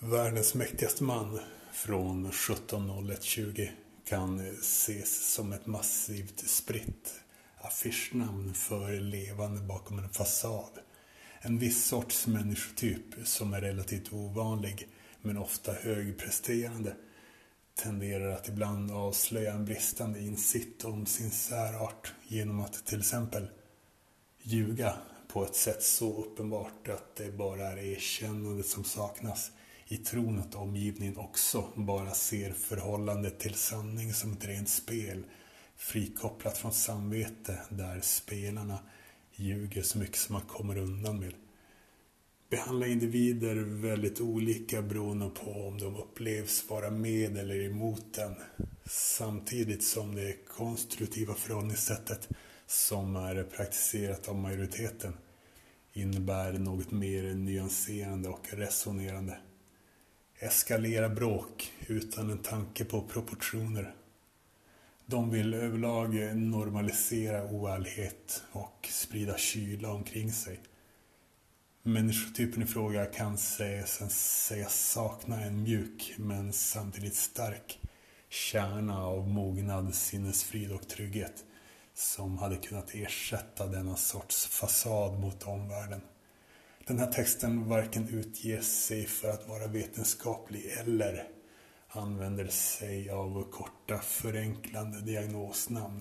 Världens mäktigaste man från 170120 kan ses som ett massivt spritt affischnamn för levande bakom en fasad. En viss sorts människotyp som är relativt ovanlig men ofta högpresterande tenderar att ibland avslöja en bristande insikt om sin särart genom att till exempel ljuga på ett sätt så uppenbart att det bara är erkännandet som saknas i tron att omgivningen också bara ser förhållandet till sanning som ett rent spel frikopplat från samvete där spelarna ljuger så mycket som man kommer undan med. Behandla individer väldigt olika beroende på om de upplevs vara med eller emot den. Samtidigt som det konstruktiva förhållningssättet som är praktiserat av majoriteten innebär något mer nyanserande och resonerande. Eskalera bråk utan en tanke på proportioner. De vill överlag normalisera oärlighet och sprida kyla omkring sig. Människotypen i fråga kan sägas, sägas sakna en mjuk men samtidigt stark kärna av mognad, sinnesfrid och trygghet som hade kunnat ersätta denna sorts fasad mot omvärlden. Den här texten varken utger sig för att vara vetenskaplig eller använder sig av korta förenklande diagnosnamn.